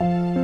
Ja,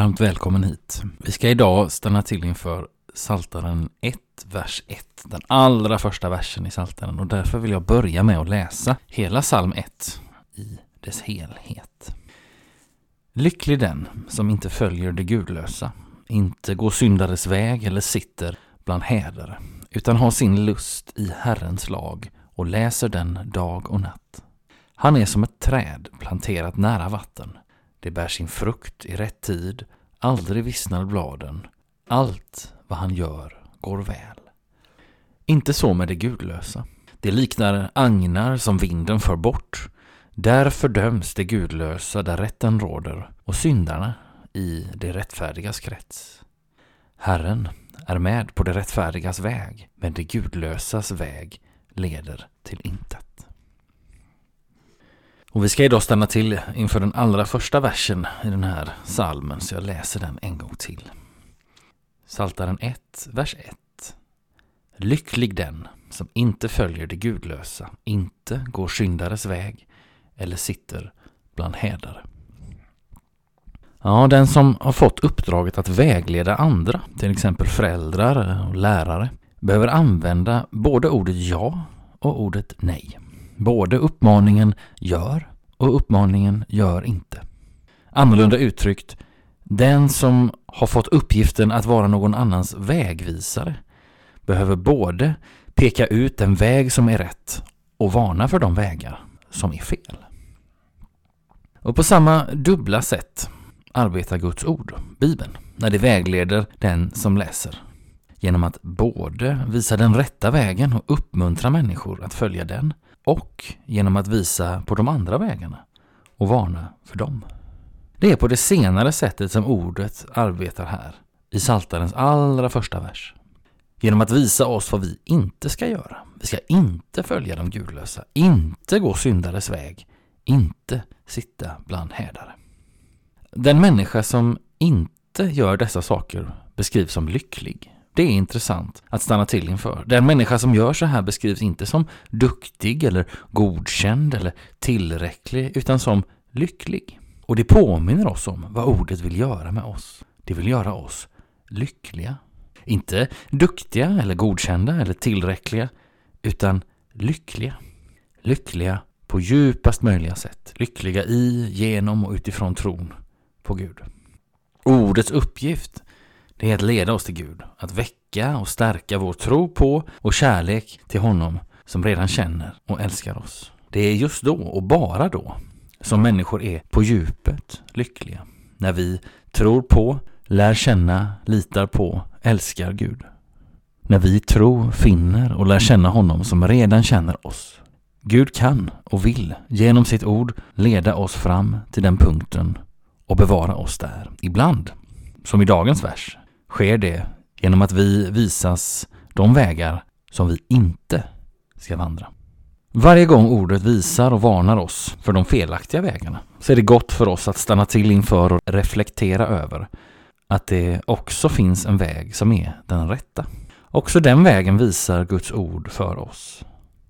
varmt välkommen hit. Vi ska idag stanna till inför Saltaren 1, vers 1. Den allra första versen i Saltaren och därför vill jag börja med att läsa hela psalm 1 i dess helhet. Lycklig den som inte följer det gudlösa, inte går syndares väg eller sitter bland hädare, utan har sin lust i Herrens lag och läser den dag och natt. Han är som ett träd planterat nära vatten det bär sin frukt i rätt tid, aldrig vissnar bladen. Allt vad han gör går väl. Inte så med det gudlösa. Det liknar agnar som vinden för bort. Där fördöms det gudlösa där rätten råder och syndarna i det rättfärdigas krets. Herren är med på det rättfärdigas väg, men det gudlösas väg leder till intet. Och vi ska idag stanna till inför den allra första versen i den här salmen, så jag läser den en gång till. Saltaren 1, vers 1. Lycklig den som inte följer det gudlösa, inte går syndares väg eller sitter bland hädare. Ja, den som har fått uppdraget att vägleda andra, till exempel föräldrar och lärare, behöver använda både ordet ja och ordet nej. Både uppmaningen gör och uppmaningen gör inte. Annorlunda uttryckt, den som har fått uppgiften att vara någon annans vägvisare behöver både peka ut den väg som är rätt och varna för de vägar som är fel. Och på samma dubbla sätt arbetar Guds ord, Bibeln, när det vägleder den som läser. Genom att både visa den rätta vägen och uppmuntra människor att följa den och genom att visa på de andra vägarna och varna för dem. Det är på det senare sättet som ordet arbetar här, i Saltarens allra första vers. Genom att visa oss vad vi inte ska göra. Vi ska inte följa de gudlösa, inte gå syndares väg, inte sitta bland härdare. Den människa som inte gör dessa saker beskrivs som lycklig. Det är intressant att stanna till inför. Den människa som gör så här beskrivs inte som duktig eller godkänd eller tillräcklig utan som lycklig. Och det påminner oss om vad ordet vill göra med oss. Det vill göra oss lyckliga. Inte duktiga eller godkända eller tillräckliga utan lyckliga. Lyckliga på djupast möjliga sätt. Lyckliga i, genom och utifrån tron på Gud. Ordets uppgift det är att leda oss till Gud, att väcka och stärka vår tro på och kärlek till honom som redan känner och älskar oss. Det är just då och bara då som människor är på djupet lyckliga. När vi tror på, lär känna, litar på, älskar Gud. När vi tror, finner och lär känna honom som redan känner oss. Gud kan och vill genom sitt ord leda oss fram till den punkten och bevara oss där. Ibland, som i dagens vers, sker det genom att vi visas de vägar som vi inte ska vandra. Varje gång ordet visar och varnar oss för de felaktiga vägarna så är det gott för oss att stanna till inför och reflektera över att det också finns en väg som är den rätta. Också den vägen visar Guds ord för oss.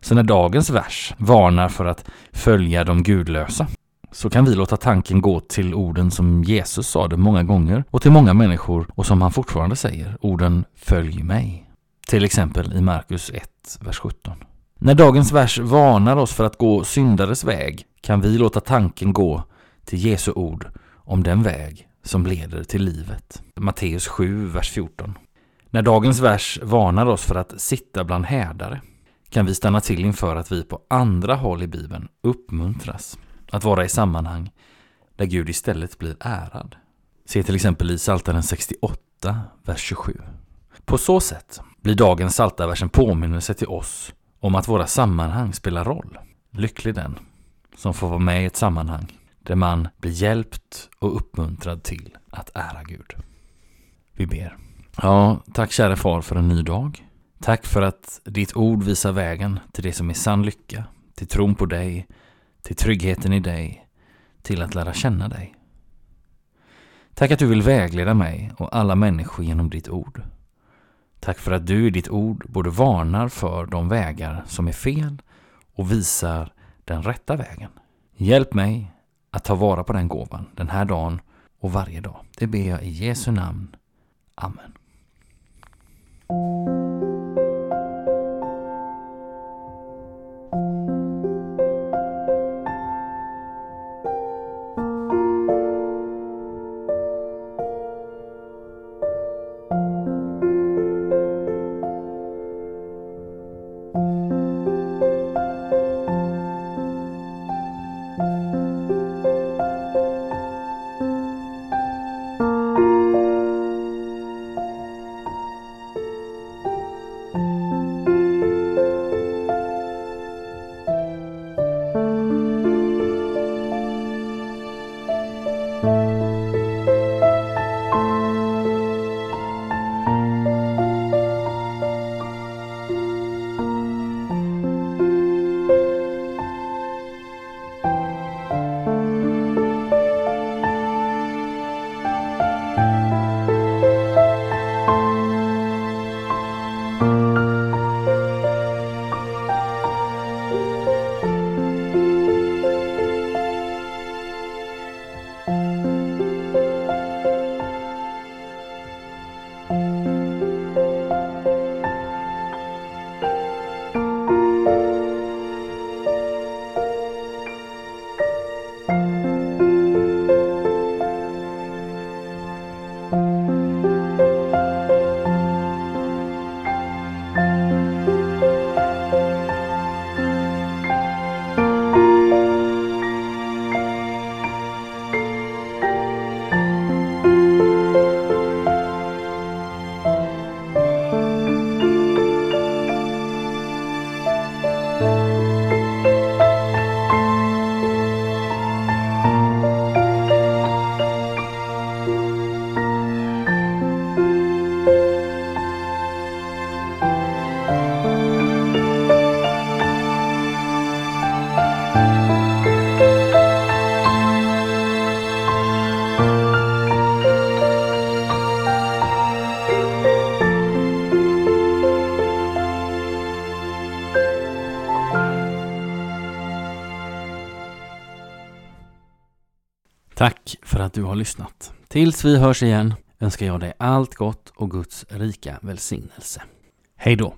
Så när dagens vers varnar för att följa de gudlösa så kan vi låta tanken gå till orden som Jesus sade många gånger och till många människor och som han fortfarande säger, orden Följ mig. Till exempel i Markus 1, vers 17. När dagens vers varnar oss för att gå syndares väg kan vi låta tanken gå till Jesu ord om den väg som leder till livet. Matteus 7, vers 14. När dagens vers varnar oss för att sitta bland härdare kan vi stanna till inför att vi på andra håll i Bibeln uppmuntras att vara i sammanhang där Gud istället blir ärad. Se till exempel i Psaltaren 68, vers 27. På så sätt blir dagens Psaltarvers en påminnelse till oss om att våra sammanhang spelar roll. Lycklig den som får vara med i ett sammanhang där man blir hjälpt och uppmuntrad till att ära Gud. Vi ber. Ja, tack käre far för en ny dag. Tack för att ditt ord visar vägen till det som är sann lycka, till tron på dig, till tryggheten i dig, till att lära känna dig. Tack att du vill vägleda mig och alla människor genom ditt ord. Tack för att du i ditt ord både varnar för de vägar som är fel och visar den rätta vägen. Hjälp mig att ta vara på den gåvan den här dagen och varje dag. Det ber jag i Jesu namn. Amen. För att du har lyssnat. Tills vi hörs igen önskar jag dig allt gott och Guds rika välsignelse. Hej då!